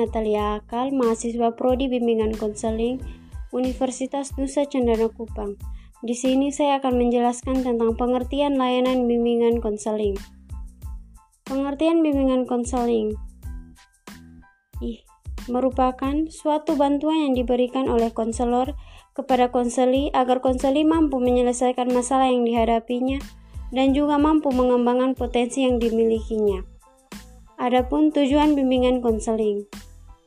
Natalia Akal, mahasiswa Prodi Bimbingan Konseling Universitas Nusa Cendana Kupang. Di sini saya akan menjelaskan tentang pengertian layanan bimbingan konseling. Pengertian bimbingan konseling Ih, merupakan suatu bantuan yang diberikan oleh konselor kepada konseli agar konseli mampu menyelesaikan masalah yang dihadapinya dan juga mampu mengembangkan potensi yang dimilikinya. Adapun tujuan bimbingan konseling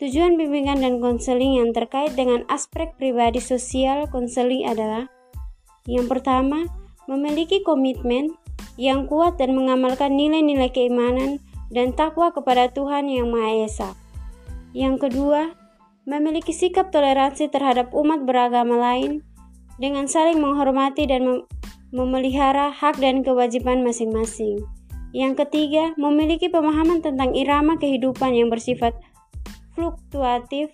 Tujuan bimbingan dan konseling yang terkait dengan aspek pribadi sosial konseling adalah yang pertama, memiliki komitmen yang kuat dan mengamalkan nilai-nilai keimanan dan takwa kepada Tuhan Yang Maha Esa. Yang kedua, memiliki sikap toleransi terhadap umat beragama lain dengan saling menghormati dan mem memelihara hak dan kewajiban masing-masing. Yang ketiga, memiliki pemahaman tentang irama kehidupan yang bersifat fluktuatif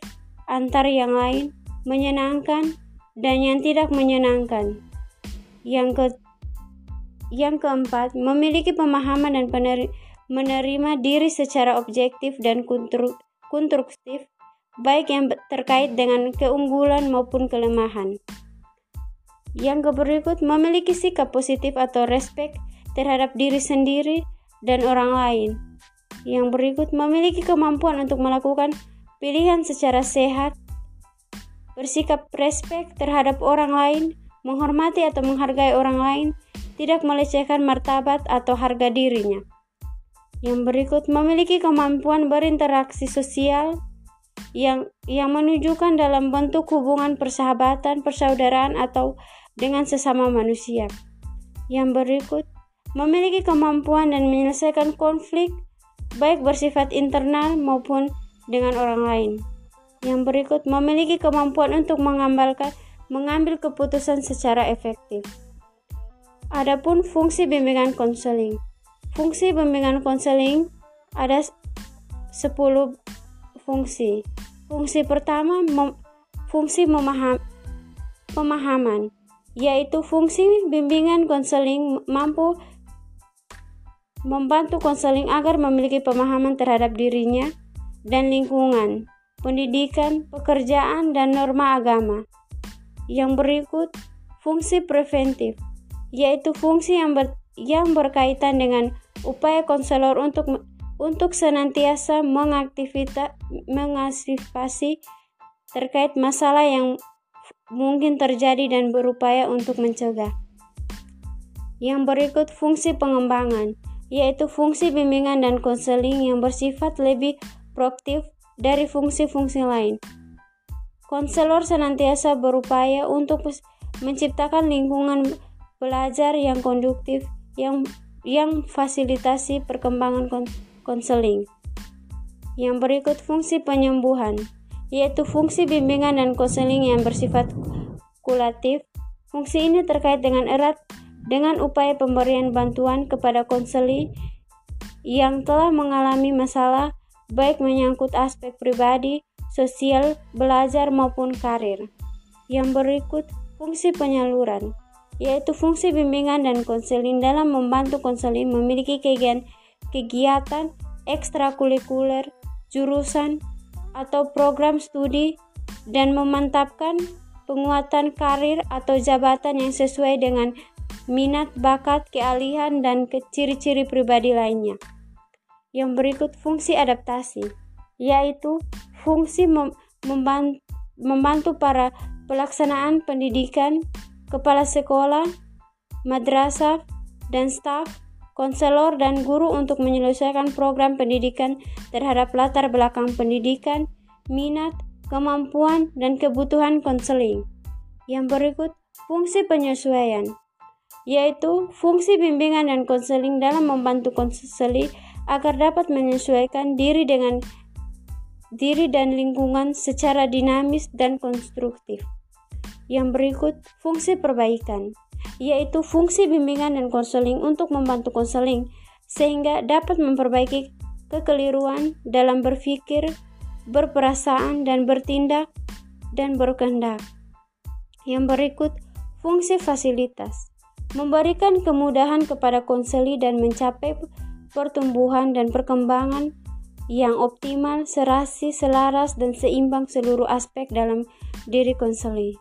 antar yang lain, menyenangkan, dan yang tidak menyenangkan. Yang ke yang keempat, memiliki pemahaman dan menerima diri secara objektif dan konstruktif, baik yang terkait dengan keunggulan maupun kelemahan. Yang berikut, memiliki sikap positif atau respect terhadap diri sendiri dan orang lain. Yang berikut, memiliki kemampuan untuk melakukan pilihan secara sehat, bersikap respek terhadap orang lain, menghormati atau menghargai orang lain, tidak melecehkan martabat atau harga dirinya. Yang berikut memiliki kemampuan berinteraksi sosial yang yang menunjukkan dalam bentuk hubungan persahabatan, persaudaraan atau dengan sesama manusia. Yang berikut memiliki kemampuan dan menyelesaikan konflik baik bersifat internal maupun dengan orang lain. Yang berikut memiliki kemampuan untuk mengambilkan mengambil keputusan secara efektif. Adapun fungsi bimbingan konseling. Fungsi bimbingan konseling ada 10 fungsi. Fungsi pertama mem, fungsi memaham, pemahaman, yaitu fungsi bimbingan konseling mampu membantu konseling agar memiliki pemahaman terhadap dirinya, dan lingkungan, pendidikan, pekerjaan, dan norma agama. Yang berikut, fungsi preventif, yaitu fungsi yang, ber, yang berkaitan dengan upaya konselor untuk untuk senantiasa mengantisipasi terkait masalah yang mungkin terjadi dan berupaya untuk mencegah. Yang berikut fungsi pengembangan, yaitu fungsi bimbingan dan konseling yang bersifat lebih proaktif dari fungsi-fungsi lain. Konselor senantiasa berupaya untuk menciptakan lingkungan belajar yang konduktif yang yang fasilitasi perkembangan konseling. Yang berikut fungsi penyembuhan, yaitu fungsi bimbingan dan konseling yang bersifat kulatif. Fungsi ini terkait dengan erat dengan upaya pemberian bantuan kepada konseli yang telah mengalami masalah baik menyangkut aspek pribadi, sosial, belajar maupun karir. Yang berikut fungsi penyaluran, yaitu fungsi bimbingan dan konseling dalam membantu konseling memiliki kegiatan, kegiatan ekstrakurikuler, jurusan, atau program studi dan memantapkan penguatan karir atau jabatan yang sesuai dengan minat, bakat, keahlian, dan ciri-ciri pribadi lainnya. Yang berikut fungsi adaptasi, yaitu fungsi mem membantu, membantu para pelaksanaan pendidikan, kepala sekolah, madrasah, dan staf, konselor, dan guru untuk menyelesaikan program pendidikan terhadap latar belakang pendidikan, minat, kemampuan, dan kebutuhan konseling. Yang berikut, fungsi penyesuaian, yaitu fungsi bimbingan dan konseling dalam membantu konseling agar dapat menyesuaikan diri dengan diri dan lingkungan secara dinamis dan konstruktif. Yang berikut, fungsi perbaikan, yaitu fungsi bimbingan dan konseling untuk membantu konseling sehingga dapat memperbaiki kekeliruan dalam berpikir, berperasaan, dan bertindak dan berkehendak. Yang berikut, fungsi fasilitas, memberikan kemudahan kepada konseli dan mencapai pertumbuhan dan perkembangan yang optimal, serasi, selaras, dan seimbang seluruh aspek dalam diri konseling.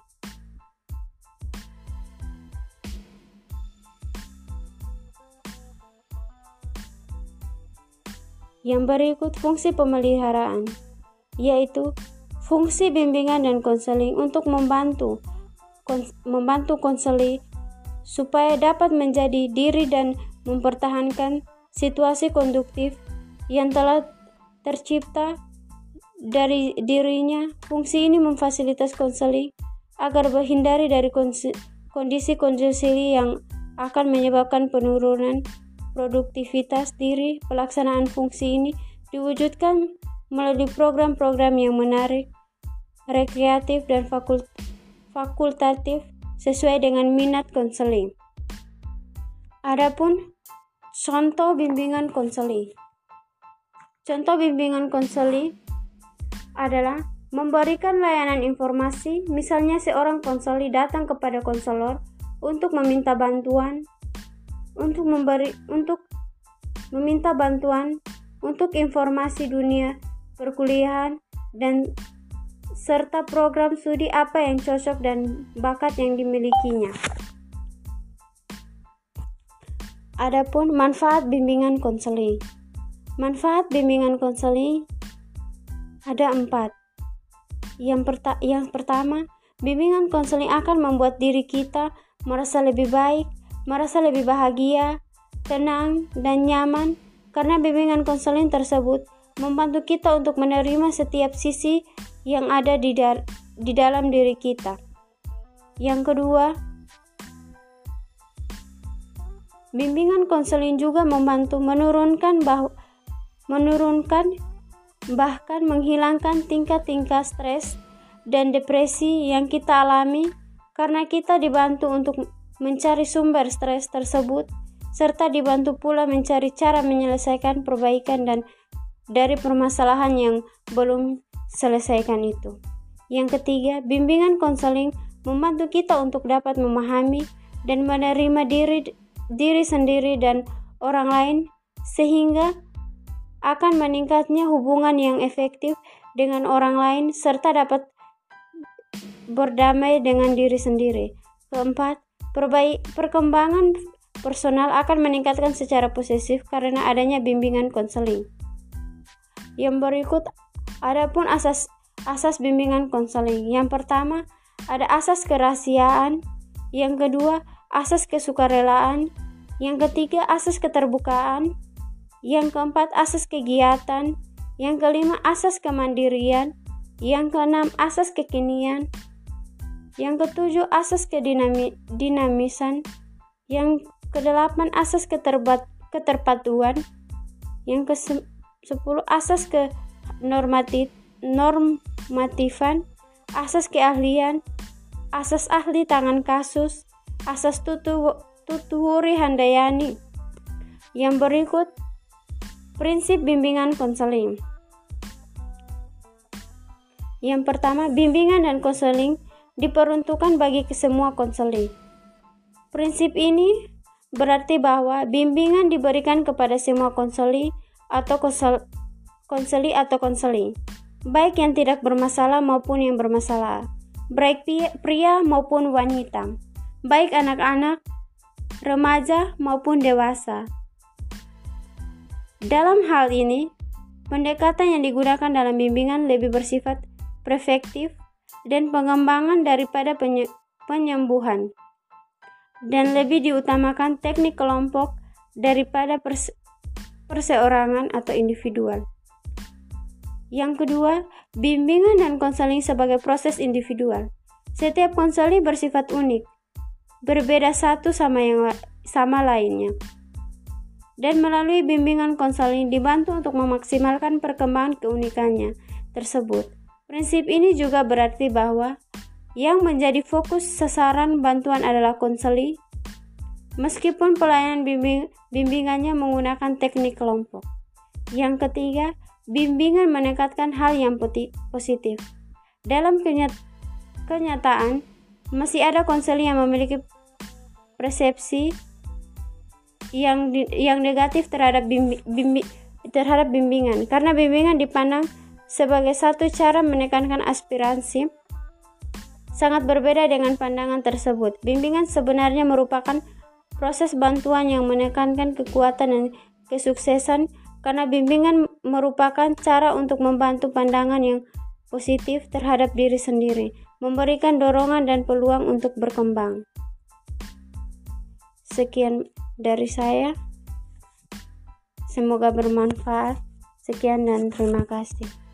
Yang berikut fungsi pemeliharaan, yaitu fungsi bimbingan dan konseling untuk membantu membantu konseling supaya dapat menjadi diri dan mempertahankan situasi konduktif yang telah tercipta dari dirinya. Fungsi ini memfasilitas konseling agar menghindari dari kondisi-kondisi yang akan menyebabkan penurunan produktivitas diri. Pelaksanaan fungsi ini diwujudkan melalui program-program yang menarik, rekreatif, dan fakultatif sesuai dengan minat konseling. Adapun contoh bimbingan konseling. Contoh bimbingan konseling adalah memberikan layanan informasi, misalnya seorang konseli datang kepada konselor untuk meminta bantuan untuk memberi untuk meminta bantuan untuk informasi dunia perkuliahan dan serta program studi apa yang cocok dan bakat yang dimilikinya. Adapun manfaat bimbingan konseling. Manfaat bimbingan konseling ada empat. Yang, perta yang pertama, bimbingan konseling akan membuat diri kita merasa lebih baik, merasa lebih bahagia, tenang, dan nyaman karena bimbingan konseling tersebut membantu kita untuk menerima setiap sisi yang ada di, da di dalam diri kita. Yang kedua, bimbingan konseling juga membantu menurunkan bah menurunkan bahkan menghilangkan tingkat-tingkat stres dan depresi yang kita alami karena kita dibantu untuk mencari sumber stres tersebut serta dibantu pula mencari cara menyelesaikan perbaikan dan dari permasalahan yang belum selesaikan itu. Yang ketiga, bimbingan konseling membantu kita untuk dapat memahami dan menerima diri diri sendiri dan orang lain sehingga akan meningkatnya hubungan yang efektif dengan orang lain serta dapat berdamai dengan diri sendiri. Keempat, perbaik perkembangan personal akan meningkatkan secara posesif karena adanya bimbingan konseling. Yang berikut Adapun asas asas bimbingan konseling. Yang pertama, ada asas kerahasiaan, yang kedua, asas kesukarelaan, yang ketiga, asas keterbukaan, yang keempat, asas kegiatan, yang kelima, asas kemandirian, yang keenam, asas kekinian, yang ketujuh, asas kedinamisan, yang kedelapan, asas keterbat, keterpatuan, yang ke sepuluh, asas ke normatif, normatifan, asas keahlian, asas ahli tangan kasus, asas tutu, tutuhuri handayani. Yang berikut, prinsip bimbingan konseling. Yang pertama, bimbingan dan konseling diperuntukkan bagi semua konseling. Prinsip ini berarti bahwa bimbingan diberikan kepada semua konseli atau konseli atau konseling, baik yang tidak bermasalah maupun yang bermasalah, baik pria maupun wanita, baik anak-anak, remaja maupun dewasa. Dalam hal ini, pendekatan yang digunakan dalam bimbingan lebih bersifat prefektif dan pengembangan daripada penyembuhan, dan lebih diutamakan teknik kelompok daripada perseorangan atau individual. Yang kedua, bimbingan dan konseling sebagai proses individual. Setiap konseling bersifat unik, berbeda satu sama yang sama lainnya. Dan melalui bimbingan konseling dibantu untuk memaksimalkan perkembangan keunikannya tersebut. Prinsip ini juga berarti bahwa yang menjadi fokus sasaran bantuan adalah konseling, meskipun pelayanan bimbing bimbingannya menggunakan teknik kelompok. Yang ketiga, bimbingan meningkatkan hal yang positif. Dalam kenyataan, masih ada konseling yang memiliki persepsi yang yang negatif terhadap bimbi, bimbi, terhadap bimbingan karena bimbingan dipandang sebagai satu cara menekankan aspirasi sangat berbeda dengan pandangan tersebut. Bimbingan sebenarnya merupakan proses bantuan yang menekankan kekuatan dan kesuksesan karena bimbingan merupakan cara untuk membantu pandangan yang positif terhadap diri sendiri, memberikan dorongan dan peluang untuk berkembang. Sekian dari saya. Semoga bermanfaat. Sekian dan terima kasih.